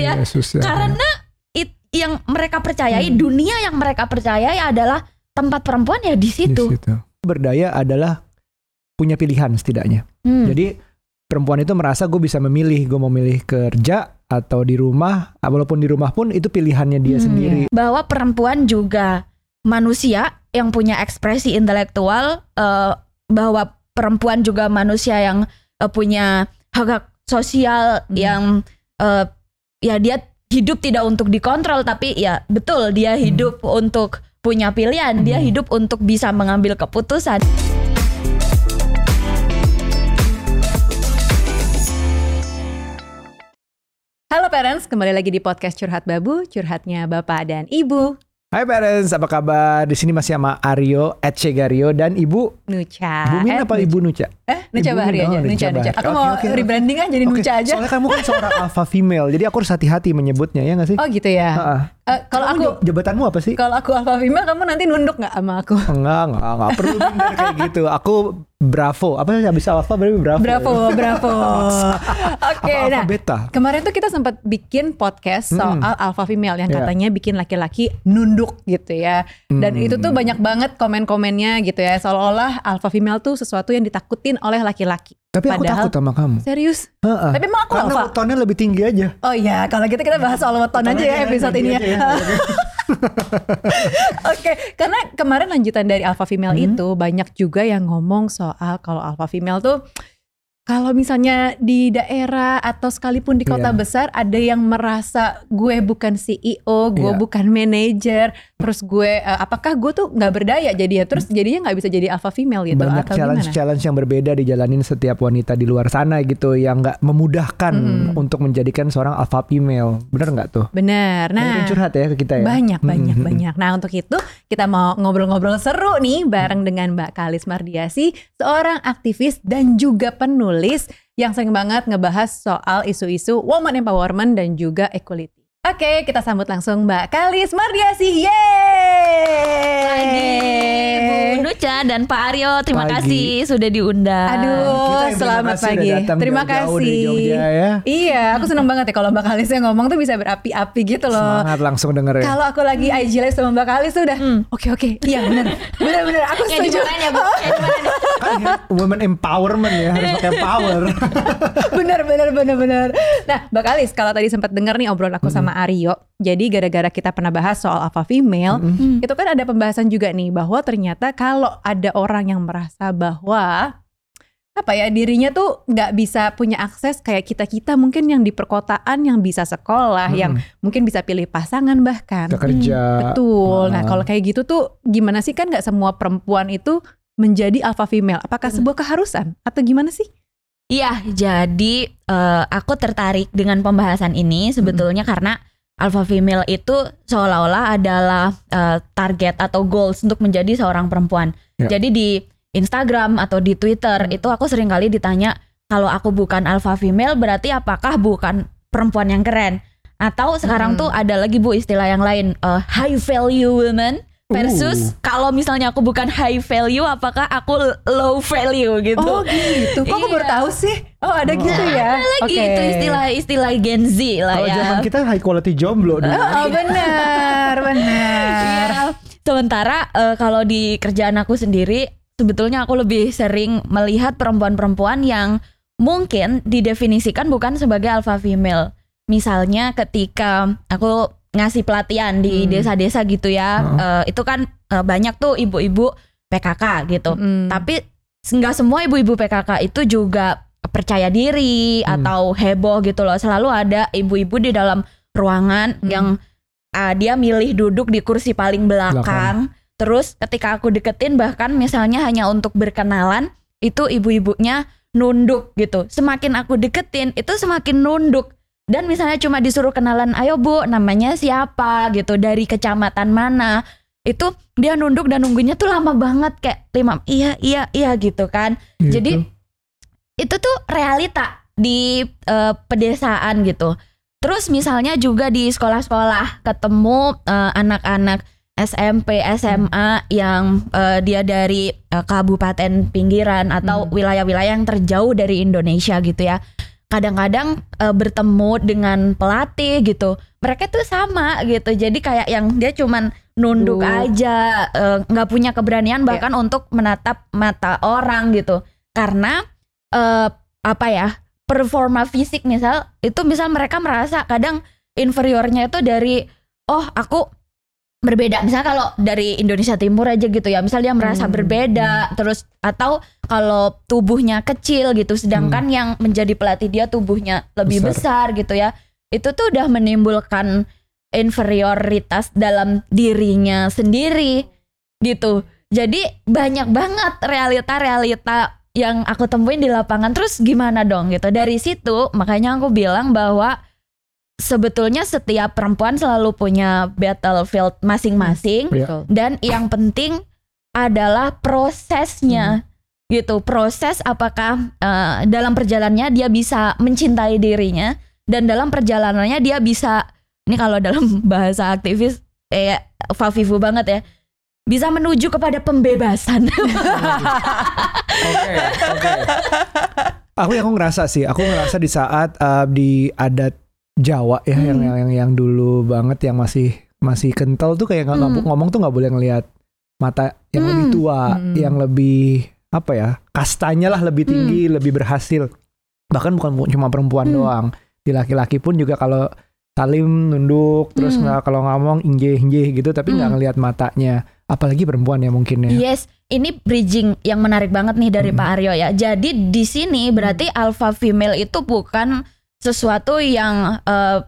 ya. Yesus, ya. Karena it, yang mereka percayai, Hmm. dunia yang mereka percayai adalah tempat perempuan ya di Di situ. situ. Berdaya adalah punya pilihan setidaknya. Hmm. Jadi perempuan itu merasa gue bisa memilih, gue mau milih kerja atau di rumah, ah, walaupun di rumah pun itu pilihannya dia Hmm. sendiri. Bahwa perempuan juga manusia yang punya ekspresi intelektual, eh, bahwa perempuan juga manusia yang eh, punya hak sosial Hmm. yang eh, ya dia hidup tidak untuk dikontrol tapi ya betul dia hidup untuk punya pilihan, dia Hmm. hidup untuk bisa mengambil keputusan. Halo parents, kembali lagi di podcast Curhat Babu, curhatnya Bapak dan Ibu Hai parents, apa kabar? Di sini masih sama Aryo, Ed Shegario dan Ibu. Min Eh, apa. Ibu Nuca? Eh, Ibu Bahari aja, oh, Nuca. Bahari. Aku mau oke. rebranding kan jadi Oke, Nuca aja. Soalnya kamu kan seorang alpha female, jadi aku harus hati-hati menyebutnya ya nggak sih? Oh gitu ya. Heeh. Eh, kalau aku jab- jabatanmu apa sih? kalau aku alpha female, kamu nanti nunduk nggak sama aku? Enggak, enggak, enggak perlu bener kayak gitu. Aku Bravo. Apa sih habis alpha berarti Bravo? Bravo, bravo. Oke, Apa nah beta? Kemarin tuh kita sempat bikin podcast soal Mm-mm. alpha female yang Iya. katanya bikin laki-laki nunduk gitu ya. Dan Mm. itu tuh banyak banget komen-komennya gitu ya. Seolah-olah alpha female tuh sesuatu yang ditakutin oleh laki-laki. Tapi aku padahal- takut sama kamu. Serius? Heeh. Tapi emang aku Karena alpha? wetonnya lebih tinggi aja. Oh iya, kalau gitu kita bahas soal weton aja ya episode ini ya. Oke, karena kemarin lanjutan dari alpha female Hmm. itu banyak juga yang ngomong soal kalau alpha female tuh kalau misalnya di daerah atau sekalipun di kota Iya. besar ada yang merasa gue bukan CEO, gue Iya. bukan manajer, terus gue eh, apakah gue tuh nggak berdaya jadi ya terus jadinya nggak bisa jadi alpha female gitu Banyak atau gimana? challenge-challenge yang berbeda dijalanin setiap wanita di luar sana gitu yang nggak memudahkan Mm-mm. untuk menjadikan seorang alpha female. Bener nggak tuh? Bener. Nah, yang curhat ya ke kita ya. Banyak, banyak, Mm-mm. banyak. Nah untuk itu kita mau ngobrol-ngobrol seru nih bareng dengan Mbak Kalis Mardiasi, seorang aktivis dan juga penulis yang sering banget ngebahas soal isu-isu woman empowerment dan juga equality. Oke, kita sambut langsung Mbak Kalis Mardiasi. Lagi Yeay! Bu Nuca dan Pak Aryo, terima Pagi. kasih sudah diundang. Aduh, selamat pagi. Terima kasih. Jogja ya. Iya, aku seneng banget ya kalau Mbak Kalis yang ngomong tuh bisa berapi-api gitu loh. Semangat langsung denger ya. Kalau aku lagi IG live sama Mbak Kalis tuh udah Hmm. oke oke iya benar benar benar aku setuju di mana ya Bu? Nih? Kan ya, women empowerment ya harus pakai power. benar benar benar benar. Nah, Mbak Kalis, kalau tadi sempat dengar nih obrolan aku sama Aryo, jadi gara-gara kita pernah bahas soal alpha female, Hmm. itu kan ada pembahasan juga nih bahwa ternyata kalau ada orang yang merasa bahwa apa ya dirinya tuh nggak bisa punya akses kayak kita kita mungkin yang di perkotaan yang bisa sekolah yang mungkin bisa pilih pasangan bahkan Kita kerja. betul nah Ah. kalau kayak gitu tuh gimana sih kan nggak semua perempuan itu menjadi alpha female apakah Hmm. sebuah keharusan atau gimana sih Iya, jadi eh, aku tertarik dengan pembahasan ini sebetulnya karena alpha female itu seolah-olah adalah eh, target atau goals untuk menjadi seorang perempuan. Ya. Jadi di Instagram atau di Twitter itu aku sering kali ditanya kalau aku bukan alpha female berarti apakah bukan perempuan yang keren? Atau sekarang Hmm. tuh ada lagi Bu istilah yang lain eh, high value women versus kalau misalnya aku bukan high value apakah aku low value gitu. Oh gitu, kok aku baru Iya. tahu sih? Oh ada gitu ya? lagi Oke. itu istilah-istilah Gen Z lah Kalau ya. zaman kita high quality jomblo dulu. Oh benar, benar. Iya. Sementara eh, kalau di kerjaan aku sendiri sebetulnya aku lebih sering melihat perempuan-perempuan yang mungkin didefinisikan bukan sebagai alpha female. Misalnya ketika aku ngasih pelatihan di Hmm. desa-desa gitu ya, Heeh. eh, itu kan eh, banyak tuh ibu-ibu PKK gitu. Mm. Tapi nggak semua ibu-ibu PKK itu juga percaya diri Hmm. atau heboh gitu loh. Selalu ada ibu-ibu di dalam ruangan Hmm. yang ah, dia milih duduk di kursi paling belakang. Terus ketika aku deketin bahkan misalnya hanya untuk berkenalan, itu ibu-ibunya nunduk gitu. Semakin aku deketin itu semakin nunduk. Dan misalnya cuma disuruh kenalan, ayo bu, namanya siapa gitu, dari kecamatan mana. Itu dia nunduk dan nunggunya tuh lama banget kayak lima, iya iya iya gitu kan. Gitu. Jadi itu tuh realita di eh, pedesaan gitu. Terus misalnya juga di sekolah-sekolah ketemu eh, anak-anak SMP, SMA yang eh, dia dari eh, kabupaten pinggiran atau Hmm. wilayah-wilayah yang terjauh dari Indonesia gitu ya. Kadang-kadang eh, bertemu dengan pelatih gitu. Mereka tuh sama gitu. Jadi kayak yang dia cuman nunduk Uh. aja eh, nggak punya keberanian bahkan untuk menatap mata orang gitu. Karena eh, apa ya performa fisik misal itu misal mereka merasa kadang inferiornya itu dari oh aku berbeda. Misalnya kalau dari Indonesia Timur aja gitu ya. Misal dia merasa Hmm. berbeda terus atau kalau tubuhnya kecil gitu sedangkan yang menjadi pelatih dia tubuhnya lebih besar. gitu ya. Itu tuh udah menimbulkan inferioritas dalam dirinya sendiri gitu. Jadi banyak banget realita-realita yang aku temuin di lapangan. Terus gimana dong gitu? Dari situ makanya aku bilang bahwa sebetulnya setiap perempuan selalu punya battlefield masing-masing Iya. Betul. dan yang penting adalah prosesnya gitu proses apakah eh, dalam perjalanannya dia bisa mencintai dirinya dan dalam perjalanannya dia bisa ini kalau dalam bahasa aktivis kayak Fafifu banget ya bisa menuju kepada pembebasan Oke, oke. Aku aku ngerasa sih, aku ngerasa di saat uh, di adat Jawa ya yang, Hmm. yang yang yang dulu banget yang masih masih kental tuh kayak nggak Hmm. ngomong- tuh nggak boleh ngelihat mata yang Hmm. lebih tua, Hmm. yang lebih apa ya kastanya lah lebih tinggi, lebih berhasil. Bahkan bukan cuma perempuan Hmm. doang, di laki-laki pun juga kalau salim nunduk terus Hmm. nggak kalau ngomong injeh injeh gitu, tapi nggak Hmm. ngelihat matanya. Apalagi perempuan ya mungkin ya. Yes, ini bridging yang menarik banget nih dari Mm. Pak Aryo ya. Jadi di sini berarti alpha female itu bukan sesuatu yang eh,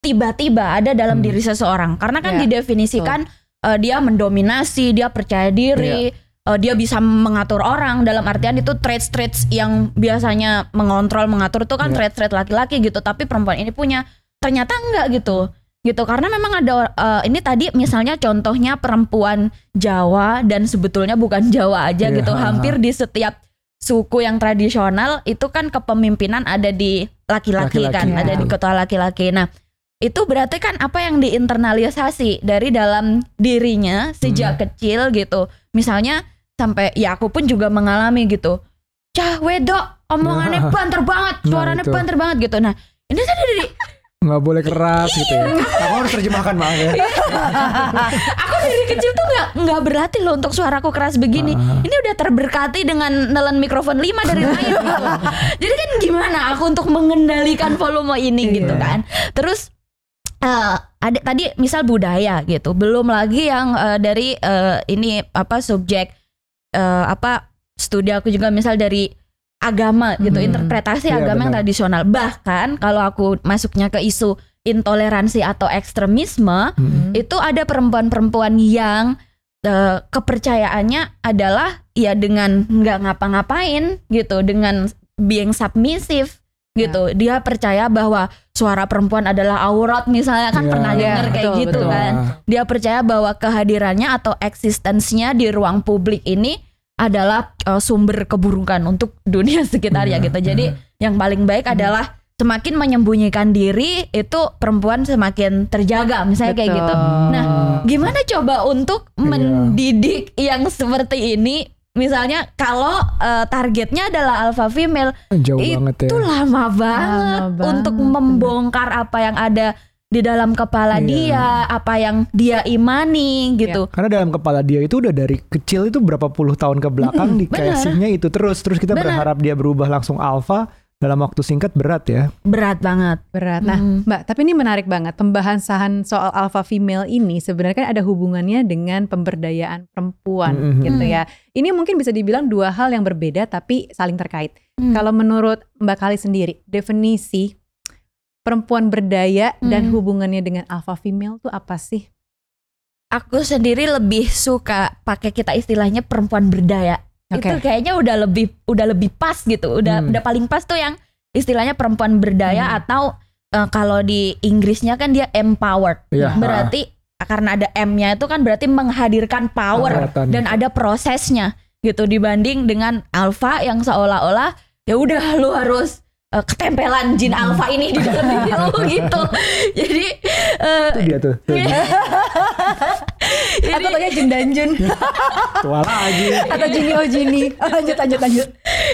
tiba-tiba ada dalam Hmm. diri seseorang. Karena kan Ya, didefinisikan eh, dia mendominasi, dia percaya diri, eh, dia bisa mengatur orang. Dalam artian itu traits-traits yang biasanya mengontrol, mengatur itu kan Ya. traits-traits laki-laki gitu. Tapi perempuan ini punya ternyata enggak gitu gitu karena memang ada eh, ini tadi misalnya contohnya perempuan Jawa dan sebetulnya bukan Jawa aja Iya. gitu hampir di setiap suku yang tradisional itu kan kepemimpinan ada di laki-laki kan ya. ada di ketua laki-laki nah itu berarti kan apa yang diinternalisasi dari dalam dirinya sejak kecil gitu misalnya sampai ya aku pun juga mengalami gitu cah wedok omongannya Nah. banter banget Nah, suaranya itu. banter banget gitu nah ini tadi dari nggak boleh keras gitu ya. Aku harus terjemahkan maaf ya. aku dari kecil tuh nggak nggak berlatih loh untuk suaraku keras begini. Ah. Ini udah terberkati dengan nelen mikrofon 5 dari lain gitu. Jadi kan gimana aku untuk mengendalikan volume ini gitu Iya. kan. Terus eh ada tadi misal budaya gitu. Belum lagi yang eh, dari eh, ini apa subjek eh, apa studi aku juga misal dari agama gitu, Hmm. interpretasi Iya, agama yang tradisional. Bahkan kalau aku masuknya ke isu intoleransi atau ekstremisme, Hmm. itu ada perempuan-perempuan yang eh, kepercayaannya adalah ya dengan nggak ngapa-ngapain gitu dengan being submissive gitu dia percaya bahwa suara perempuan adalah aurat misalnya kan Iya. pernah Iya, dengar kayak betul, gitu betul. kan dia percaya bahwa kehadirannya atau eksistensinya di ruang publik ini adalah eh, sumber keburukan untuk dunia sekitar ya Iya, gitu jadi yang paling baik Hmm. adalah semakin menyembunyikan diri itu perempuan semakin terjaga misalnya kayak Betul. gitu Nah, gimana coba untuk Iya. mendidik yang seperti ini? Misalnya kalau eh, targetnya adalah alpha female, Jauh itu banget ya. lama banget Lama untuk banget. membongkar apa yang ada di dalam kepala Iya. dia, apa yang dia imani gitu. Karena dalam kepala dia itu udah dari kecil itu berapa puluh tahun ke belakang Mm-mm, dikasihnya itu terus terus kita Benar. berharap dia berubah langsung alfa dalam waktu singkat berat ya. Berat banget. Berat. Nah, Mm. Mbak, tapi ini menarik banget. Pembahasan soal alpha female ini sebenarnya kan ada hubungannya dengan pemberdayaan perempuan Mhm. gitu ya. Ini mungkin bisa dibilang dua hal yang berbeda tapi saling terkait. Hmm. Kalau menurut Mbak Kali sendiri, definisi perempuan berdaya dan Hmm. hubungannya dengan alpha female tuh apa sih? Aku sendiri lebih suka pakai kita istilahnya perempuan berdaya. Oke. Itu kayaknya udah lebih udah lebih pas gitu. Udah Hmm. udah paling pas tuh yang istilahnya perempuan berdaya Hmm. atau eh, kalau di Inggrisnya kan dia empowered. Iya. Berarti karena ada M-nya itu kan berarti menghadirkan power dan ada prosesnya gitu dibanding dengan alpha yang seolah-olah ya udah lu harus eh, ketempelan jin Hmm. alpha ini di dalam diri lu gitu. Jadi eh, Itu dia tuh. tuh. Atau tanya Jin dan Jun Tua lagi. atau Jini oh Jini. Oh, lanjut lanjut lanjut.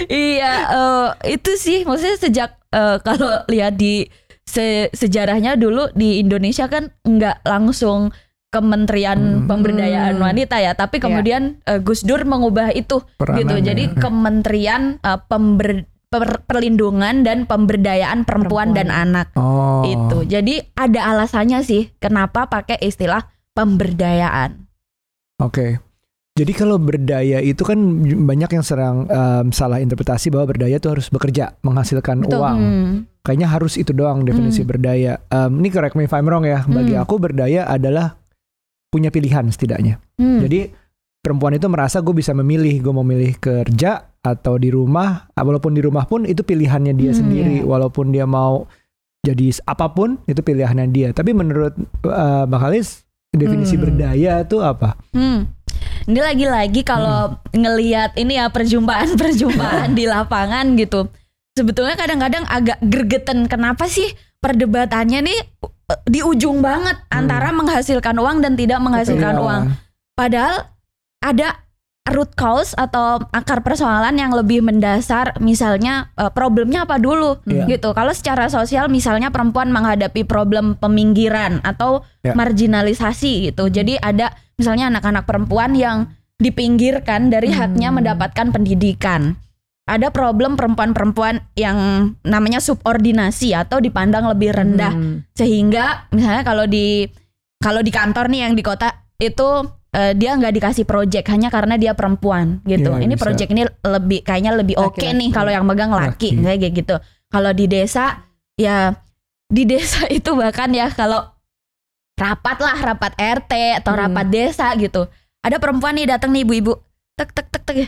Iya, eh, itu sih maksudnya sejak eh, kalau lihat di se- sejarahnya dulu di Indonesia kan nggak langsung Kementerian Hmm. Pemberdayaan Wanita ya, tapi kemudian eh, Gus Dur mengubah itu gitu. Peranannya. Jadi Kementerian eh, Pember- Per- Perlindungan dan Pemberdayaan Perempuan, Perempuan. dan Anak Oh. itu. Jadi ada alasannya sih kenapa pakai istilah pemberdayaan. Oke. Jadi kalau berdaya itu kan banyak yang serang em, salah interpretasi bahwa berdaya itu harus bekerja, menghasilkan Betul. uang. Hmm. Kayaknya harus itu doang definisi Hmm. berdaya. Em, ini correct me if I'm wrong ya. Bagi Hmm. aku berdaya adalah punya pilihan setidaknya. Hmm. Jadi perempuan itu merasa gue bisa memilih, gue mau milih kerja atau di rumah, ah, walaupun di rumah pun itu pilihannya dia Hmm, sendiri, iya. walaupun dia mau jadi apa pun itu pilihannya dia. Tapi menurut uh, Bang Halis definisi Hmm. berdaya itu apa? Hmm. Ini lagi-lagi kalau ngelihat ini ya perjumpaan-perjumpaan di lapangan gitu. Sebetulnya kadang-kadang agak gergeten kenapa sih perdebatannya nih eh, di ujung banget antara menghasilkan uang dan tidak menghasilkan Iya. uang. Padahal ada root cause atau akar persoalan yang lebih mendasar misalnya eh, problemnya apa dulu Iya. gitu. Kalau secara sosial misalnya perempuan menghadapi problem peminggiran atau Ya. marginalisasi gitu. Jadi ada misalnya anak-anak perempuan yang dipinggirkan dari haknya Hmm. mendapatkan pendidikan. Ada problem perempuan-perempuan yang namanya subordinasi atau dipandang lebih rendah Hmm. sehingga misalnya kalau di kalau di kantor nih yang di kota itu eh, dia nggak dikasih project hanya karena dia perempuan gitu. Iya, ini bisa. project ini lebih kayaknya lebih oke Laki-laki. nih kalau yang megang laki, Laki. kayak gitu. Kalau di desa ya di desa itu bahkan ya kalau rapat lah rapat RT atau Hmm. rapat desa gitu. Ada perempuan nih datang nih ibu-ibu tek tek tek tek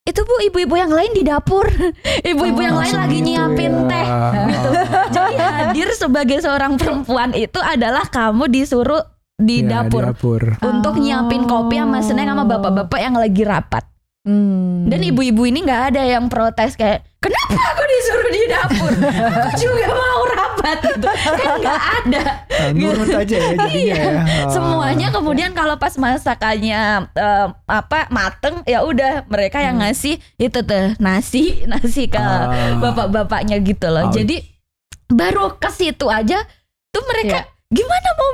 itu bu ibu-ibu yang lain di dapur ibu-ibu Oh, yang lain lagi gitu nyiapin ya. teh gitu. Jadi hadir sebagai seorang perempuan itu adalah kamu disuruh di Ya, dapur dapur. untuk nyiapin kopi sama snack sama bapak-bapak yang lagi rapat. Hmm. Dan ibu-ibu ini nggak ada yang protes kayak kenapa aku disuruh di dapur? aku juga mau rapat gitu. Kan nggak ada. Nah, nurut aja ya jadinya ya. Ah. Semuanya kemudian kalau pas masakannya eh, apa mateng ya udah mereka yang Hmm. ngasih itu tuh nasi nasi ke Ah. bapak-bapaknya gitu loh. Oh. Jadi baru ke situ aja tuh mereka gimana mau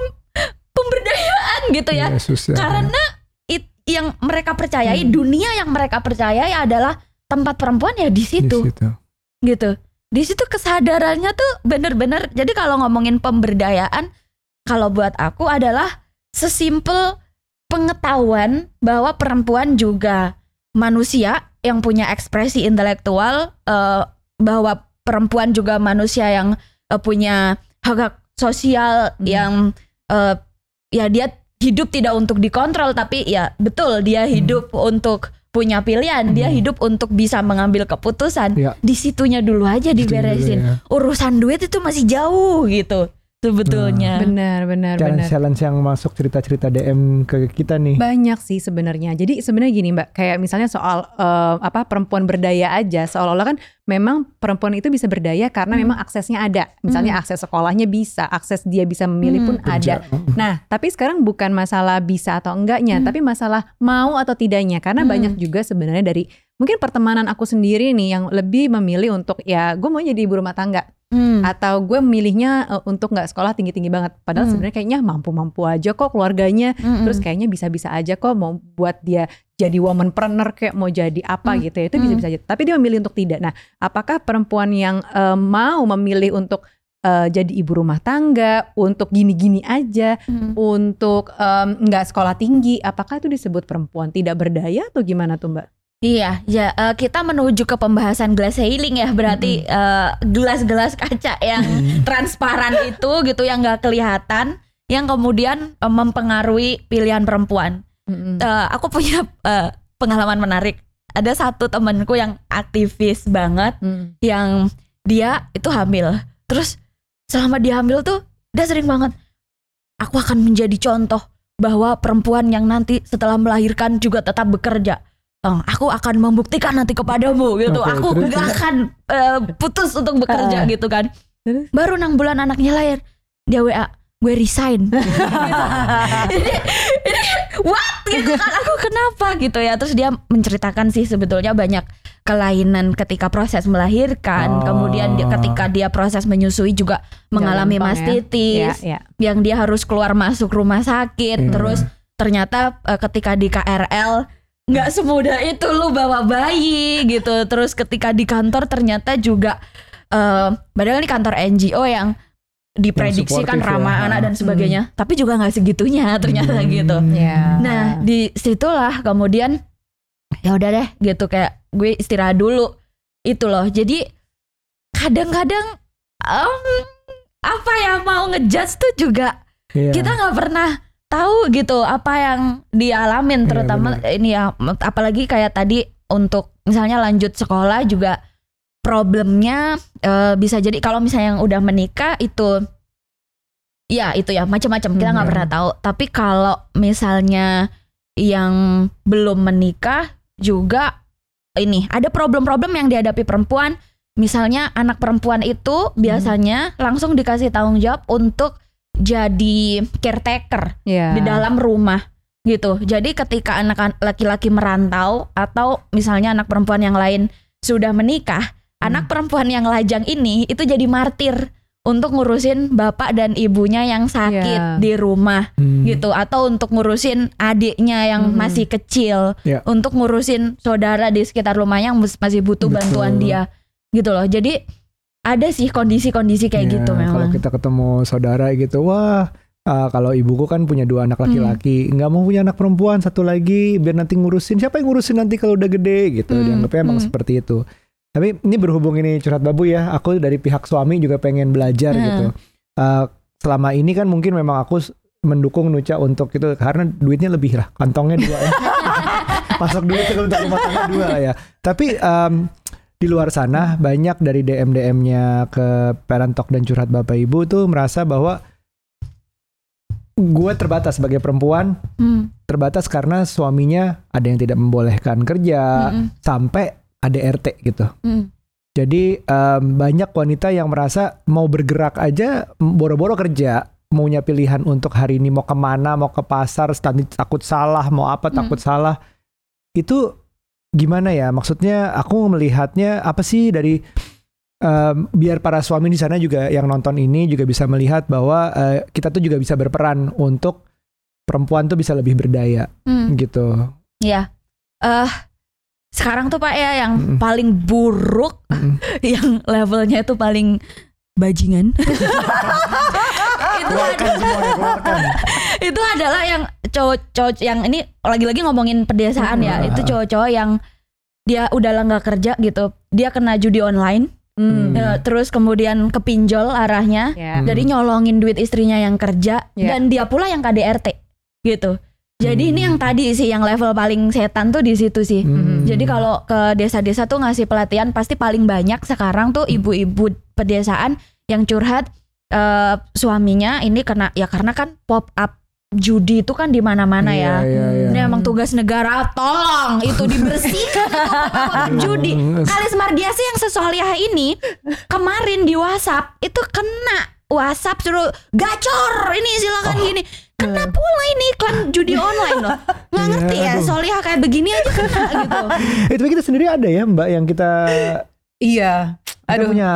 pemberdayaan gitu ya. Yesus ya. Karena it, yang mereka percayai Hmm. dunia yang mereka percayai adalah tempat perempuan ya di Di situ situ. gitu. Di situ kesadarannya tuh bener-bener. Jadi kalau ngomongin pemberdayaan, kalau buat aku adalah sesimpel pengetahuan bahwa perempuan juga manusia yang punya ekspresi intelektual, eh, bahwa perempuan juga manusia yang eh, punya hak hak sosial Hmm. yang eh, ya dia hidup tidak untuk dikontrol tapi ya betul dia hidup untuk punya pilihan, dia Hmm. hidup untuk bisa mengambil keputusan Ya. di situnya dulu aja dulu diberesin. ya. Urusan duit itu masih jauh gitu sebetulnya. Benar, benar, benar. Challenge-challenge yang masuk cerita-cerita DM ke kita nih. Banyak sih sebenarnya. Jadi sebenarnya gini Mbak, kayak misalnya soal eh, apa perempuan berdaya aja, seolah-olah kan memang perempuan itu bisa berdaya karena Hmm. memang aksesnya ada. Misalnya akses sekolahnya bisa, akses dia bisa memilih pun Hmm. ada. Kerja. Nah, tapi sekarang bukan masalah bisa atau enggaknya, Hmm. tapi masalah mau atau tidaknya. Karena Hmm. banyak juga sebenarnya dari mungkin pertemanan aku sendiri nih yang lebih memilih untuk ya gue mau jadi ibu rumah tangga Hmm. atau gue milihnya eh, untuk nggak sekolah tinggi-tinggi banget. Padahal Hmm. sebenarnya kayaknya mampu-mampu aja kok keluarganya. Mm-mm. Terus kayaknya bisa-bisa aja kok mau buat dia jadi womanpreneur kayak mau jadi apa Hmm. gitu ya. Itu Hmm. bisa-bisa aja. Tapi dia memilih untuk tidak. Nah, apakah perempuan yang eh, mau memilih untuk eh, jadi ibu rumah tangga, untuk gini-gini aja, Hmm. untuk nggak sekolah tinggi, apakah itu disebut perempuan tidak berdaya atau gimana tuh Mbak? Iya, ya eh, kita menuju ke pembahasan glass ceiling ya berarti eh, gelas-gelas kaca yang transparan itu gitu yang nggak kelihatan, yang kemudian eh, mempengaruhi pilihan perempuan. Mm-mm. Eh, aku punya eh, pengalaman menarik. Ada satu temenku yang aktivis banget, Mm. yang dia itu hamil. Terus selama dia hamil tuh dia sering banget aku akan menjadi contoh bahwa perempuan yang nanti setelah melahirkan juga tetap bekerja. Eh, aku akan membuktikan nanti kepadamu gitu. Oke, aku terus, nggak terus? akan eh, putus untuk bekerja Ah. gitu kan. Terus? Baru enam bulan anaknya lahir, dia WA, gue resign. ini, ini what gitu kan aku kenapa gitu ya terus dia menceritakan sih sebetulnya banyak kelainan ketika proses melahirkan, Oh. kemudian dia, ketika dia proses menyusui juga mengalami gampang ya. mastitis, Iya, iya. yang dia harus keluar masuk rumah sakit, Iya. terus ternyata eh, ketika di KRL nggak semudah itu lu bawa bayi gitu, terus ketika di kantor ternyata juga eh padahal ini kantor NGO yang diprediksikan supportive ya. ramah anak dan Hmm. sebagainya, tapi juga nggak segitunya ternyata Hmm. gitu. Iya. Nah, di situlah kemudian ya udah deh gitu kayak gue istirahat dulu. Itu loh. Jadi kadang-kadang em, apa ya mau ngejudge tuh juga Iya. kita nggak pernah tahu gitu apa yang dialamin Iya, terutama ini ya apalagi kayak tadi untuk misalnya lanjut sekolah juga problemnya eh, bisa jadi kalau misalnya yang udah menikah itu ya itu ya macam-macam kita nggak Hmm. pernah tahu. Tapi kalau misalnya yang belum menikah juga ini ada problem-problem yang dihadapi perempuan. Misalnya anak perempuan itu biasanya langsung dikasih tanggung jawab untuk jadi caretaker Iya. di dalam rumah gitu. Jadi ketika anak an- laki-laki merantau atau misalnya anak perempuan yang lain sudah menikah, anak perempuan yang lajang ini itu jadi martir untuk ngurusin bapak dan ibunya yang sakit Iya. di rumah Hmm. gitu atau untuk ngurusin adiknya yang Mhm. masih kecil, Ya. untuk ngurusin saudara di sekitar rumahnya yang masih butuh Betul. bantuan dia gitu loh. Jadi ada sih kondisi-kondisi kayak Ya, gitu Kalau memang. kita ketemu saudara gitu, wah ah, kalau ibuku kan punya dua anak laki-laki, Hmm. nggak mau punya anak perempuan satu lagi biar nanti ngurusin. Siapa yang ngurusin nanti kalau udah gede gitu? Hmm, Dianggapnya emang hmm. seperti itu. Tapi ini berhubung ini curhat babu ya, aku dari pihak suami juga pengen belajar Hmm. gitu. Ah, selama ini kan mungkin memang aku mendukung Nuca untuk itu karena duitnya lebih lah, kantongnya dua ya. Masuk duit itu untuk rumah tangga dua ya. Tapi em, di luar sana banyak dari DM-DM-nya ke Parent Talk dan curhat Bapak Ibu tuh merasa bahwa gue terbatas sebagai perempuan, Hmm, terbatas karena suaminya ada yang tidak membolehkan kerja mm, sampai ada RT gitu. mm, Jadi em, banyak wanita yang merasa mau bergerak aja boro-boro kerja, maunya pilihan untuk hari ini mau ke mana, mau ke pasar, takut salah, mau apa Hmm. takut salah. Itu gimana ya? Maksudnya aku melihatnya apa sih dari em, biar para suami di sana juga yang nonton ini juga bisa melihat bahwa eh, kita tuh juga bisa berperan untuk perempuan tuh bisa lebih berdaya mm. gitu. Ya, eh sekarang tuh Pak ya yang Mm-mm. paling buruk, Mm-mm. yang levelnya itu paling bajingan. itu ada- itu adalah yang cowok-cowok yang ini lagi-lagi ngomongin pedesaan ya. Hmm. Itu cowok-cowok yang dia udah lah nggak kerja gitu, dia kena judi online, Hmm. eh, terus kemudian kepinjol arahnya, Ya. Hmm. jadi nyolongin duit istrinya yang kerja Ya. dan dia pula yang KDRT gitu. Jadi ini Hmm. yang tadi sih yang level paling setan tuh di situ sih. Hmm. Jadi kalau ke desa-desa tuh ngasih pelatihan pasti paling banyak sekarang tuh ibu-ibu pedesaan yang curhat eh, suaminya ini kena ya karena kan pop up judi itu kan di mana-mana Iya, ya. iya, iya. Ini emang tugas negara tolong itu dibersihkan itu judi. Hmm. Kalis Mardiasi yang sesoliah ini kemarin di WhatsApp itu kena WhatsApp suruh gacor ini silakan gini. Kena pula ini iklan judi online loh. Nggak Iya, ngerti ya, aduh. Soliah kayak begini aja kena gitu. Tapi kita sendiri ada ya Mbak yang kita Iya. kita Aduh. punya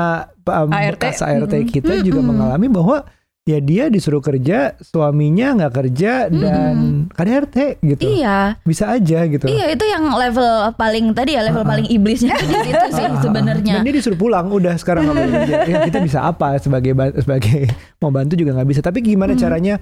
um, ART. bekas ART kita juga Mm-mm. mengalami bahwa ya dia disuruh kerja, suaminya nggak kerja dan KDRT gitu. Iya, Bisa aja gitu. iya itu yang level paling tadi ya level ah. paling iblisnya situ sih ah. sebenarnya. Dan dia disuruh pulang, udah sekarang nggak boleh kerja. Ya, kita bisa apa sebagai ba- sebagai mau bantu juga nggak bisa. Tapi gimana Hmm. caranya?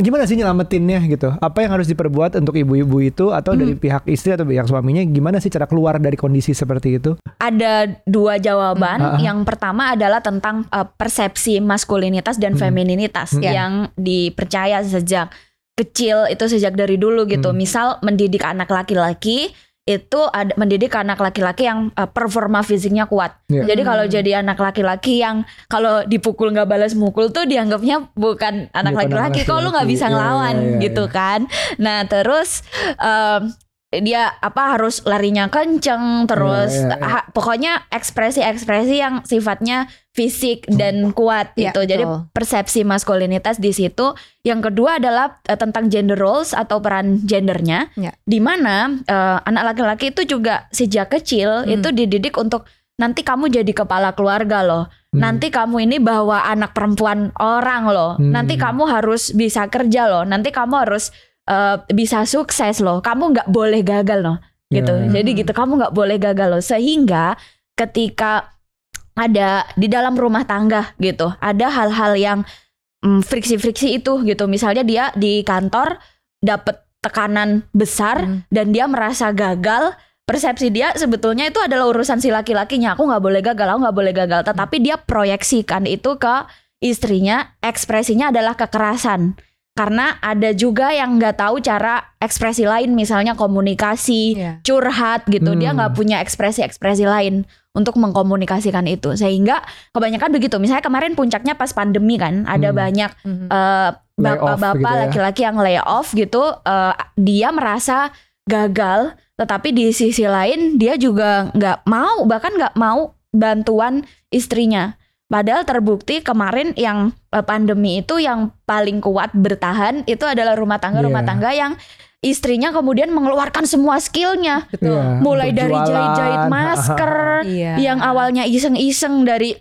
Gimana sih nyelamatinnya gitu? Apa yang harus diperbuat untuk ibu-ibu itu atau dari Hmm. pihak istri atau pihak suaminya? Gimana sih cara keluar dari kondisi seperti itu? Ada dua jawaban. Hmm. Yang pertama adalah tentang uh, persepsi maskulinitas dan Hmm. femininitas Hmm. yang dipercaya sejak kecil itu sejak dari dulu gitu. Hmm. Misal mendidik anak laki-laki itu ada mendidik anak laki-laki yang uh, performa fisiknya kuat. Iya. Jadi kalau Hmm. jadi anak laki-laki yang kalau dipukul nggak balas mukul tuh dianggapnya bukan anak laki-laki, kok lu nggak bisa Iya, ngelawan iya, iya, gitu iya. kan. Nah terus em, dia apa harus larinya kenceng terus Iya, iya, iya. ha- pokoknya ekspresi-ekspresi yang sifatnya fisik dan kuat Iya, gitu. Jadi betul. persepsi maskulinitas di situ. Yang kedua adalah eh, tentang gender roles atau peran gendernya. Iya. Di mana eh, anak laki-laki itu juga sejak kecil Hmm. itu dididik untuk nanti kamu jadi kepala keluarga loh. Hmm. Nanti kamu ini bawa anak perempuan orang loh. Hmm. Nanti kamu harus bisa kerja loh. Nanti kamu harus eh, bisa sukses loh. Kamu nggak boleh gagal loh. Gitu. Ya. Jadi gitu kamu nggak boleh gagal loh. Sehingga ketika ada di dalam rumah tangga gitu, ada hal-hal yang mm, friksi-friksi itu gitu. Misalnya dia di kantor dapat tekanan besar Hmm. dan dia merasa gagal persepsi dia sebetulnya itu adalah urusan si laki-lakinya aku nggak boleh gagal aku nggak boleh gagal tetapi dia proyeksikan itu ke istrinya ekspresinya adalah kekerasan karena ada juga yang nggak tahu cara ekspresi lain misalnya komunikasi Iya. curhat gitu dia Hmm. nggak punya ekspresi-ekspresi lain untuk mengkomunikasikan itu sehingga kebanyakan begitu misalnya kemarin puncaknya pas pandemi kan ada Hmm. banyak Lay off bapak-bapak gitu ya. laki-laki yang lay off gitu eh, dia merasa gagal tetapi di sisi lain dia juga nggak mau bahkan nggak mau bantuan istrinya padahal terbukti kemarin yang eh, pandemi itu yang paling kuat bertahan itu adalah rumah tangga rumah Iya. tangga yang istrinya kemudian mengeluarkan semua skillnya Betul. Iya. mulai untuk dari jualan. jahit-jahit masker Iya. yang awalnya iseng-iseng dari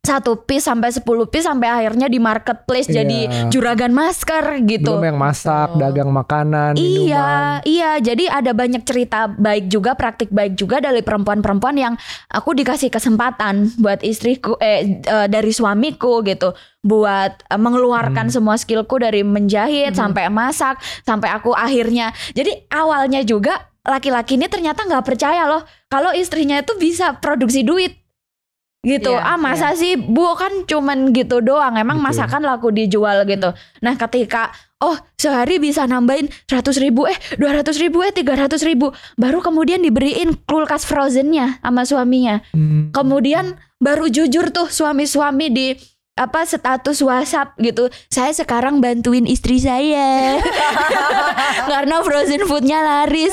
satu piece sampai 10 piece sampai akhirnya di marketplace Iya. jadi juragan masker gitu. Belum yang masak, Betul. dagang makanan, Iya, minuman. iya. Jadi ada banyak cerita baik juga, praktik baik juga dari perempuan-perempuan yang aku dikasih kesempatan buat istriku, eh, eh, dari suamiku gitu, buat eh, mengeluarkan semua skillku dari menjahit Hmm. sampai masak, sampai aku akhirnya. Jadi awalnya juga laki-laki ini ternyata nggak percaya loh kalau istrinya itu bisa produksi duit. Gitu, Iya, ah masa sih bu kan cuman gitu doang, emang Betul. masakan laku dijual gitu. Nah ketika oh sehari bisa nambahin 100 ribu eh 200 ribu eh 300 ribu baru kemudian diberiin kulkas frozennya sama suaminya Hmm. kemudian baru jujur tuh suami-suami di apa status WhatsApp gitu. Saya sekarang bantuin istri saya. Karena frozen foodnya laris.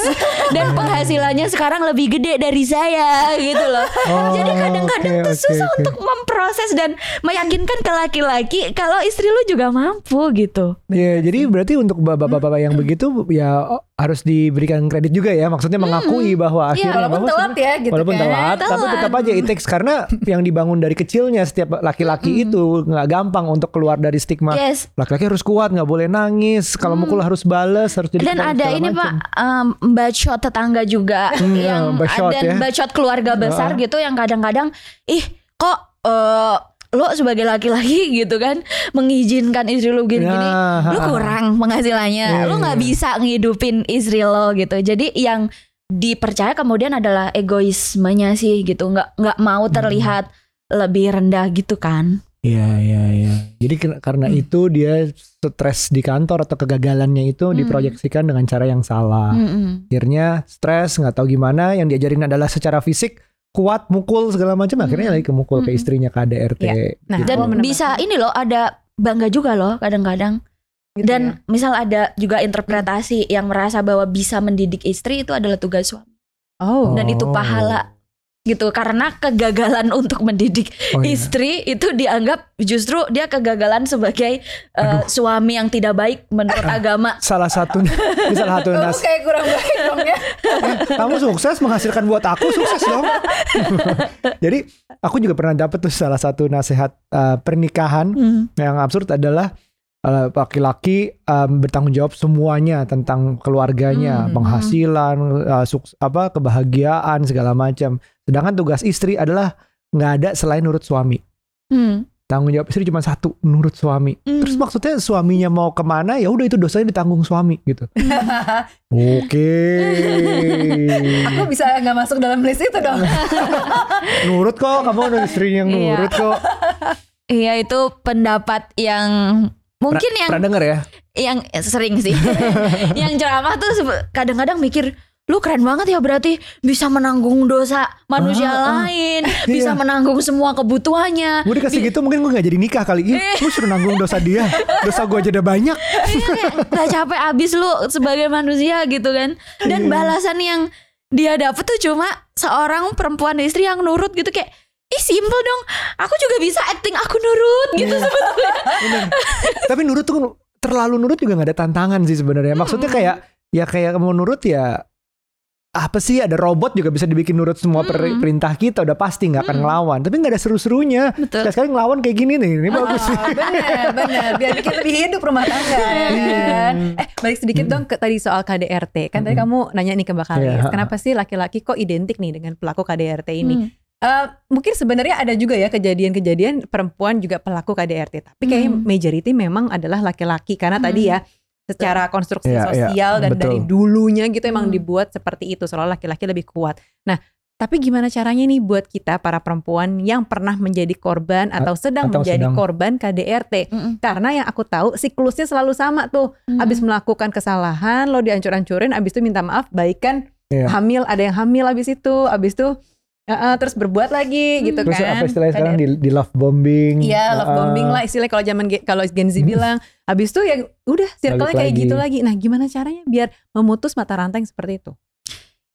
Dan penghasilannya sekarang lebih gede dari saya gitu loh. Oh, jadi kadang-kadang oke, tuh susah oke. untuk memproses dan meyakinkan ke laki-laki kalau istri lu juga mampu gitu. Ya, jadi berarti untuk bapak-bapak yang begitu ya harus diberikan kredit juga ya. Maksudnya mengakui bahwa Iya, akhirnya Walaupun bahwa telat ya gitu walaupun kan. telat, tapi Telat. tetap aja it takes karena yang dibangun dari kecilnya setiap laki-laki itu nggak gampang untuk keluar dari stigma. yes Laki-laki harus kuat, nggak boleh nangis. Kalau mukul harus bales, harus jadi dan ada ini macam. pak um, bacot tetangga juga Hmm, yang bacot dan ya. bacot keluarga besar Heeh. gitu yang kadang-kadang ih kok eh, lo sebagai laki-laki gitu kan mengizinkan istri lu gini-gini Ya, lu kurang penghasilannya Iya, lu nggak iya. bisa ngidupin istri lo gitu jadi yang dipercaya kemudian adalah egoismenya sih gitu nggak nggak mau Hmm. terlihat lebih rendah gitu kan Iya iya iya. Jadi karena Hmm. itu dia stres di kantor atau kegagalannya itu Hmm. diproyeksikan dengan cara yang salah. Mm-mm. Akhirnya stres nggak tahu gimana. Yang diajarin adalah secara fisik kuat mukul segala macam. Akhirnya Hmm. lagi kemukul ke Hmm. istrinya KDRT. Iya. Nah, gitu. dan bisa ini loh ada bangga juga loh kadang-kadang Gitu Dan ya. misal ada juga interpretasi yang merasa bahwa bisa mendidik istri itu adalah tugas suami Oh. dan itu pahala gitu karena kegagalan untuk mendidik Oh, iya. istri itu dianggap justru dia kegagalan sebagai uh, suami yang tidak baik menurut agama. Salah satu ini salah satu Kamu nas. kayak kurang baik dong ya. Kamu sukses menghasilkan buat aku sukses dong. Jadi aku juga pernah dapat tuh salah satu nasihat uh, pernikahan Hmm. yang absurd adalah laki-laki um, bertanggung jawab semuanya tentang keluarganya, Hmm. penghasilan, uh, suks- apa kebahagiaan segala macam. Sedangkan tugas istri adalah nggak ada selain nurut suami. Hmm. Tanggung jawab istri cuma satu, nurut suami. Hmm. Terus maksudnya suaminya mau ke mana ya udah itu dosanya ditanggung suami gitu. Oke. Aku bisa nggak masuk dalam list itu dong. nurut kok, kamu ada istri yang Iya. nurut kok. Iya itu pendapat yang mungkin yang Pernah denger ya? yang sering sih. yang ceramah tuh kadang-kadang mikir lu keren banget ya berarti bisa menanggung dosa manusia Ah, ah. lain, bisa Iya. menanggung semua kebutuhannya. Gue dikasih gitu mungkin gue gak jadi nikah kali Ih, Lu suruh nanggung dosa dia Dosa gue aja udah banyak Iya, kayak gak capek abis lu sebagai manusia gitu kan. Dan Iya. balasan yang dia dapet tuh cuma seorang perempuan istri yang nurut gitu kayak Ih simple dong, aku juga bisa acting aku nurut gitu Iya. sebetulnya. Tapi nurut tuh terlalu nurut juga gak ada tantangan sih sebenarnya. Maksudnya kayak ya kayak mau nurut ya apa sih ada robot juga bisa dibikin nurut semua per- Mm-mm. perintah kita udah pasti nggak akan ngelawan. Tapi nggak ada seru-serunya. Betul. Sekali-sekali ngelawan kayak gini nih, ini bagus sih. Ah, bener bener biar bikin lebih hidup rumah tangga ya kan eh balik sedikit dong ke tadi soal KDRT kan tadi kamu nanya nih ke Mbak Kalis Iya. kenapa sih laki-laki kok identik nih dengan pelaku KDRT ini Hmm. Eh, mungkin sebenarnya ada juga ya kejadian-kejadian perempuan juga pelaku KDRT tapi kayak Hmm. majority memang adalah laki-laki karena tadi ya secara konstruksi Iya, iya, sosial dan betul. dari dulunya gitu emang Hmm. dibuat seperti itu seolah laki-laki lebih kuat. Nah, tapi gimana caranya nih buat kita para perempuan yang pernah menjadi korban atau sedang atau menjadi sedang. korban KDRT? Mm-mm. Karena yang aku tahu siklusnya selalu sama tuh. Hmm. Abis melakukan kesalahan, lo dihancur-hancurin, abis itu minta maaf, baikan, Iya. hamil, ada yang hamil abis itu, abis itu uh, uh, terus berbuat lagi gitu Terus kan. apa istilahnya sekarang di, di love bombing. Iya, love bombing lah istilahnya kalau zaman kalau Gen Z bilang. Habis itu ya udah circle-nya Balik kayak lagi. gitu lagi. Nah, gimana caranya biar memutus mata rantai yang seperti itu?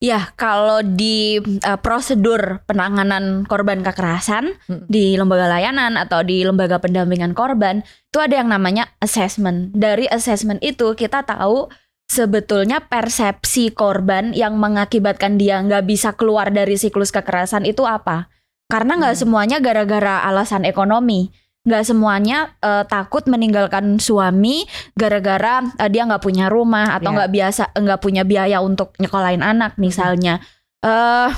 Ya, kalau di uh, prosedur penanganan korban kekerasan Mm. di lembaga layanan atau di lembaga pendampingan korban, itu ada yang namanya assessment. Dari assessment itu kita tahu sebetulnya persepsi korban yang mengakibatkan dia nggak bisa keluar dari siklus kekerasan itu apa? Karena nggak Hmm. semuanya gara-gara alasan ekonomi. Nggak semuanya eh, takut meninggalkan suami gara-gara eh, dia nggak punya rumah atau Iya. nggak biasa nggak punya biaya untuk nyekolahin anak misalnya. eh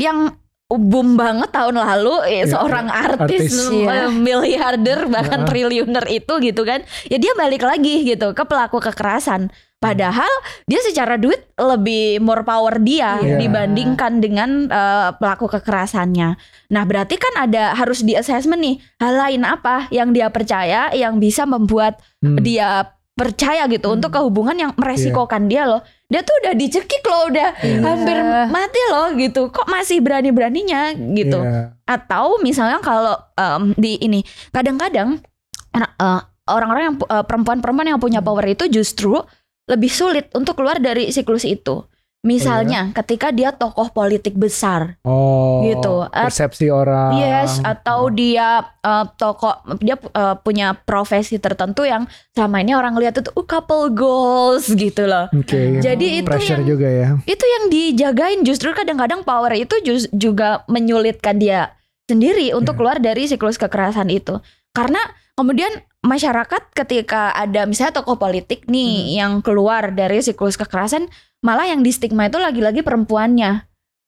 yang boom banget tahun lalu eh, Iya, seorang artis, artis. Iya. miliarder bahkan Heeh. triliuner itu gitu kan. Ya dia balik lagi gitu ke pelaku kekerasan. Padahal dia secara duit lebih more power dia Iya. dibandingkan dengan eh, pelaku kekerasannya. Nah, berarti kan ada harus di assessment nih hal lain apa yang dia percaya yang bisa membuat Hmm. dia percaya gitu Hmm. untuk ke hubungan yang meresikokan dia loh. Dia tuh udah dicekik loh, udah Iya. hampir mati loh gitu. Kok masih berani-beraninya gitu. Iya. Atau misalnya kalau em, di ini kadang-kadang eh, orang-orang yang eh, perempuan-perempuan yang punya Hmm. power itu justru lebih sulit untuk keluar dari siklus itu. Misalnya ketika dia tokoh politik besar, Oh, Gitu. Persepsi orang. yes, atau dia eh, tokoh dia eh, punya profesi tertentu yang selama ini orang lihat itu uh, couple goals gitu loh. Oke. Jadi itu Pressure yang juga ya. itu yang dijagain justru kadang-kadang power itu juga menyulitkan dia sendiri untuk Ya. keluar dari siklus kekerasan itu karena kemudian masyarakat ketika ada misalnya tokoh politik nih yang keluar dari siklus kekerasan malah yang di stigma itu lagi-lagi perempuannya.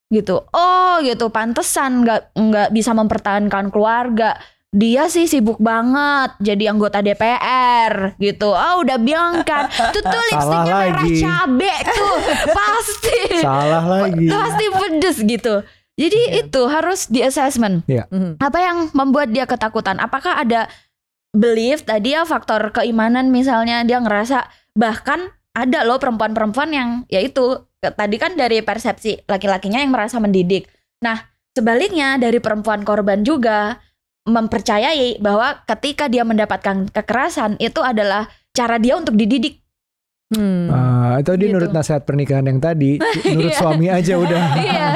Gitu. Oh gitu. Pantesan nggak nggak bisa mempertahankan keluarga. Dia sih sibuk banget jadi anggota DPR gitu. Oh udah bilang kan itu tuh lipstiknya merah cabe tuh. Pasti. Salah lagi. pasti pedes gitu. Jadi Iya. itu harus di assessment Mhm. apa yang membuat dia ketakutan? Apakah ada belief tadi ya faktor keimanan misalnya dia ngerasa bahkan ada loh perempuan-perempuan yang yaitu tadi kan dari persepsi laki-lakinya yang merasa mendidik nah sebaliknya dari perempuan korban juga mempercayai bahwa ketika dia mendapatkan kekerasan itu adalah cara dia untuk dididik Hmm. Ah, itu dia Gitu. nurut nasihat pernikahan yang tadi, nurut Iya. suami aja udah. iya,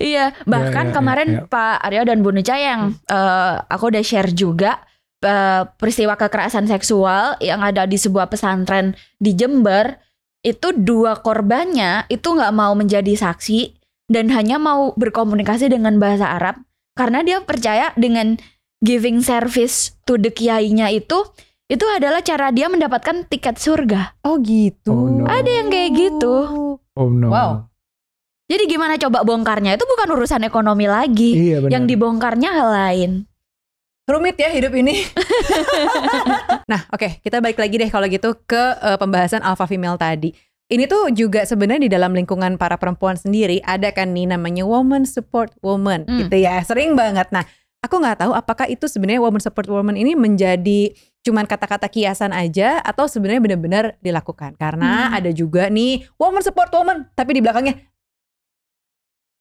iya. Bahkan iya, kemarin iya. Pak Aryo dan Bu Nuca yang eh, aku udah share juga eh, peristiwa kekerasan seksual yang ada di sebuah pesantren di Jember itu dua korbannya itu nggak mau menjadi saksi dan hanya mau berkomunikasi dengan bahasa Arab karena dia percaya dengan giving service to the kiainya itu itu adalah cara dia mendapatkan tiket surga. Oh gitu. Oh, no. Ada yang kayak gitu. Oh no. Wow. Jadi gimana coba bongkarnya itu bukan urusan ekonomi lagi. Iya benar. yang dibongkarnya hal lain. Rumit ya hidup ini. nah, oke, kita balik lagi deh kalau gitu ke eh, pembahasan alpha female tadi. Ini tuh juga sebenarnya di dalam lingkungan para perempuan sendiri ada kan nih namanya woman support woman Hmm. gitu ya. Sering banget. Nah, aku nggak tahu apakah itu sebenarnya woman support woman ini menjadi cuman kata-kata kiasan aja atau sebenarnya benar-benar dilakukan. Karena Hmm. ada juga nih woman support woman tapi di belakangnya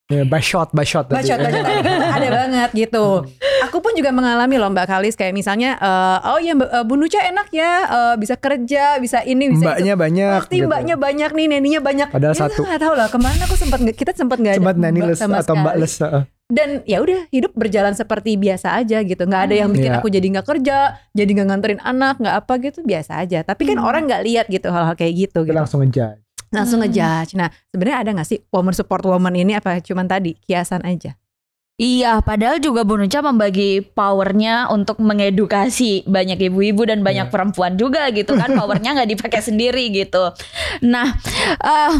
Ya, by shot, by shot. tadi. Bacot, bacot tadi kan ada banget gitu. Aku pun juga mengalami loh Mbak Kalis kayak misalnya eh, oh ya Mbak eh, Bu Nuca enak ya eh, bisa kerja, bisa ini, bisa Mbaknya itu. banyak. Pasti gitu. mbaknya banyak nih, neninya banyak. Padahal Kita satu. nggak tahu lah ke mana aku sempat kita sempat nggak ada Sempat mbak les atau mbak les. heeh. Dan ya udah hidup berjalan seperti biasa aja gitu. nggak ada yang bikin Iya. aku jadi nggak kerja, jadi nggak nganterin anak, nggak apa gitu biasa aja. Tapi kan Hmm. orang nggak lihat gitu hal-hal kayak gitu. Kita gitu. langsung ngejudge. Langsung Hmm. ngejudge. Nah sebenarnya ada nggak sih woman support woman ini apa cuman tadi kiasan aja? Iya, padahal juga Bu Nuca membagi powernya untuk mengedukasi banyak ibu-ibu dan banyak Iya. perempuan juga gitu kan. Powernya nggak dipakai sendiri gitu. Nah, eh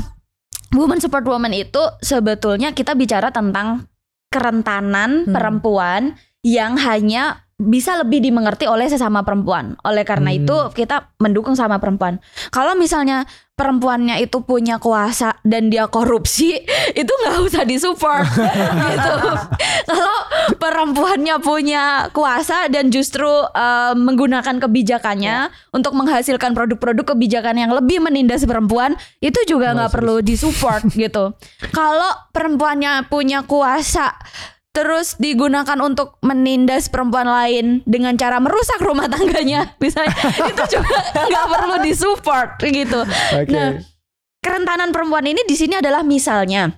woman support woman itu sebetulnya kita bicara tentang kerentanan Hmm. perempuan yang hanya bisa lebih dimengerti oleh sesama perempuan. Oleh karena Hmm. itu kita mendukung sama perempuan. Kalau misalnya perempuannya itu punya kuasa dan dia korupsi, itu nggak usah disupport gitu. Kalau perempuannya punya kuasa dan justru eh, menggunakan kebijakannya untuk menghasilkan produk-produk kebijakan yang lebih menindas perempuan, itu juga Nggak perlu disupport gitu. Kalau perempuannya punya kuasa terus digunakan untuk menindas perempuan lain dengan cara merusak rumah tangganya misalnya itu juga nggak perlu disupport gitu Oke. Nah, kerentanan perempuan ini di sini adalah misalnya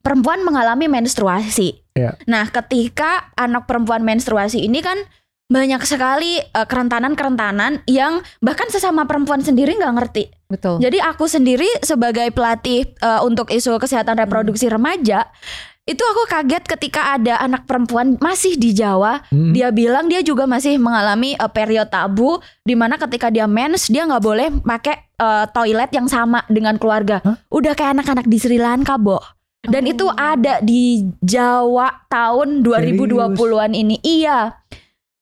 perempuan mengalami menstruasi. Ya. Nah, ketika anak perempuan menstruasi ini kan banyak sekali eh, kerentanan-kerentanan yang bahkan sesama perempuan sendiri nggak ngerti. Betul. Jadi aku sendiri sebagai pelatih eh, untuk isu kesehatan reproduksi remaja itu aku kaget ketika ada anak perempuan masih di Jawa Hmm. dia bilang dia juga masih mengalami uh, period tabu di mana ketika dia mens dia nggak boleh pakai uh, toilet yang sama dengan keluarga. Hah? Udah kayak anak-anak di Sri Lanka, Bo. Dan itu Oh. ada di Jawa tahun 2020-an ini. Iya.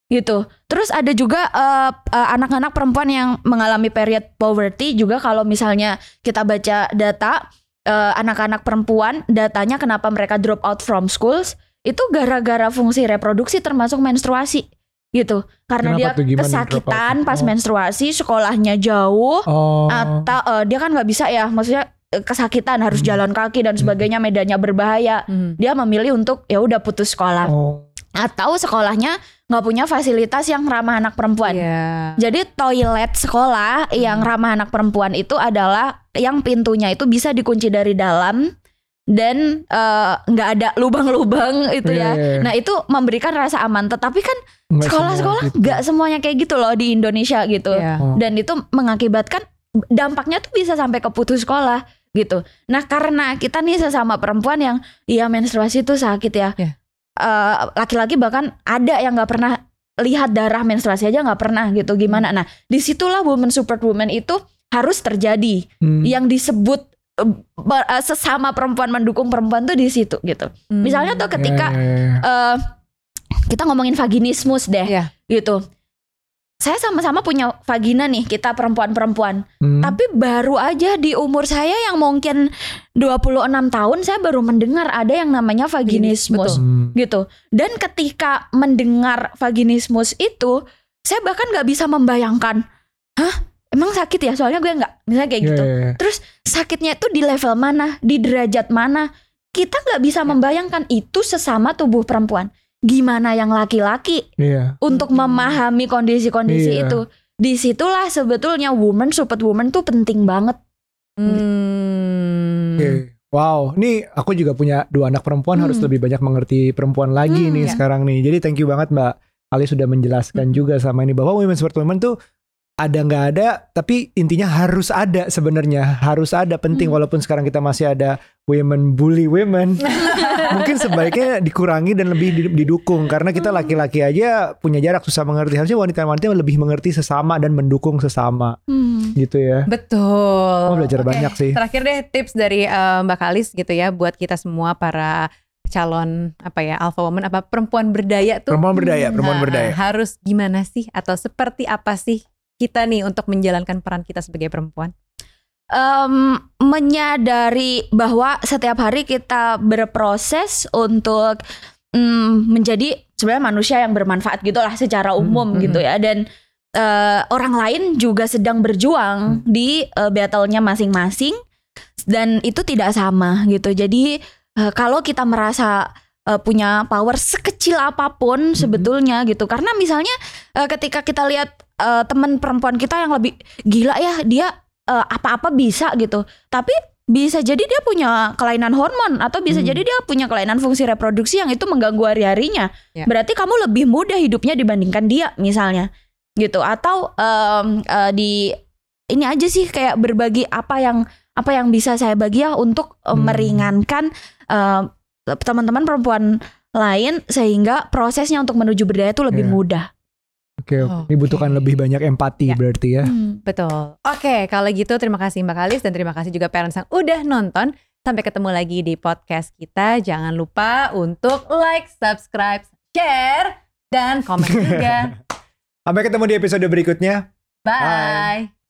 Gitu. Terus ada juga uh, uh, anak-anak perempuan yang mengalami period poverty juga kalau misalnya kita baca data uh, anak-anak perempuan datanya kenapa mereka drop out from schools itu gara-gara fungsi reproduksi termasuk menstruasi gitu karena Kenapa dia kesakitan pas Oh. menstruasi sekolahnya jauh Oh. atau eh, dia kan nggak bisa ya maksudnya eh, kesakitan harus Hmm. jalan kaki dan Hmm. sebagainya medannya berbahaya Hmm. dia memilih untuk ya udah putus sekolah Oh. Atau sekolahnya nggak punya fasilitas yang ramah anak perempuan Iya. jadi toilet sekolah yang ramah anak perempuan itu adalah yang pintunya itu bisa dikunci dari dalam dan eh, nggak ada lubang-lubang itu Iya, ya. iya. Nah itu memberikan rasa aman. Tetapi kan Nggak sekolah-sekolah gitu. nggak semuanya kayak gitu loh di Indonesia gitu. Iya. Oh. Dan itu mengakibatkan dampaknya tuh bisa sampai ke putus sekolah gitu. Nah karena kita nih sesama perempuan yang iya menstruasi itu sakit ya. Iya. Eh, laki-laki bahkan ada yang nggak pernah lihat darah menstruasi aja nggak pernah gitu gimana. Nah di situlah woman support woman itu harus terjadi. Hmm. Yang disebut eh, sesama perempuan mendukung perempuan tuh di situ gitu. Hmm. Misalnya tuh ketika Ya, ya, ya. eh, kita ngomongin vaginismus deh Iya. gitu. Saya sama-sama punya vagina nih kita perempuan-perempuan. Hmm. Tapi baru aja di umur saya yang mungkin 26 tahun saya baru mendengar ada yang namanya vaginismus. Hmm. gitu. Dan ketika mendengar vaginismus itu saya bahkan nggak bisa membayangkan, hah emang sakit ya? Soalnya gue nggak, misalnya kayak Ya, gitu. ya, ya. Terus sakitnya itu di level mana, di derajat mana? Kita nggak bisa membayangkan itu sesama tubuh perempuan. Gimana yang laki-laki Iya. untuk memahami kondisi-kondisi Iya. itu? Di situlah sebetulnya woman support woman tuh penting banget. Hmm. Oke. Wow, nih aku juga punya dua anak perempuan Hmm. harus lebih banyak mengerti perempuan lagi Hmm, nih ya. sekarang nih. Jadi thank you banget Mbak Ali sudah menjelaskan Hmm. juga sama ini bahwa women support women tuh ada nggak ada, tapi intinya harus ada sebenarnya harus ada penting Hmm. walaupun sekarang kita masih ada women bully women. Mungkin sebaiknya dikurangi dan lebih di- didukung karena kita Hmm. laki-laki aja punya jarak susah mengerti. Harusnya wanita-wanita lebih mengerti sesama dan mendukung sesama Hmm. gitu ya. Betul. Oh, belajar Oke, banyak sih. Terakhir deh tips dari eh, Mbak Kalis gitu ya buat kita semua para calon apa ya alpha woman apa perempuan berdaya tuh Perempuan berdaya, perempuan Nah, berdaya. harus gimana sih atau seperti apa sih kita nih untuk menjalankan peran kita sebagai perempuan? Em, menyadari bahwa setiap hari kita berproses untuk mm, menjadi sebenarnya manusia yang bermanfaat gitulah secara umum Hmm, gitu ya. Dan eh, orang lain juga sedang berjuang di eh, battle-nya masing-masing dan itu tidak sama gitu. Jadi eh, kalau kita merasa eh, punya power sekecil apa pun sebetulnya gitu. Karena misalnya eh, ketika kita lihat eh, teman perempuan kita yang lebih gila ya, dia eh, apa-apa bisa gitu. Tapi bisa jadi dia punya kelainan hormon atau bisa Hmm. jadi dia punya kelainan fungsi reproduksi yang itu mengganggu hari-harinya. Ya. Berarti kamu lebih mudah hidupnya dibandingkan dia misalnya. Gitu atau em, eh, di ini aja sih kayak berbagi apa yang apa yang bisa saya bagi ya untuk Hmm. meringankan teman-teman perempuan lain sehingga prosesnya untuk menuju berdaya itu lebih Iya. mudah. Oke, oke. Oke. dibutuhkan lebih banyak empati Ya. berarti ya. Hmm. Betul. Oke, kalau gitu terima kasih Mbak Kalis dan terima kasih juga parents yang udah nonton. Sampai ketemu lagi di podcast kita. Jangan lupa untuk like, subscribe, share, dan komen juga. Sampai ketemu di episode berikutnya. Bye.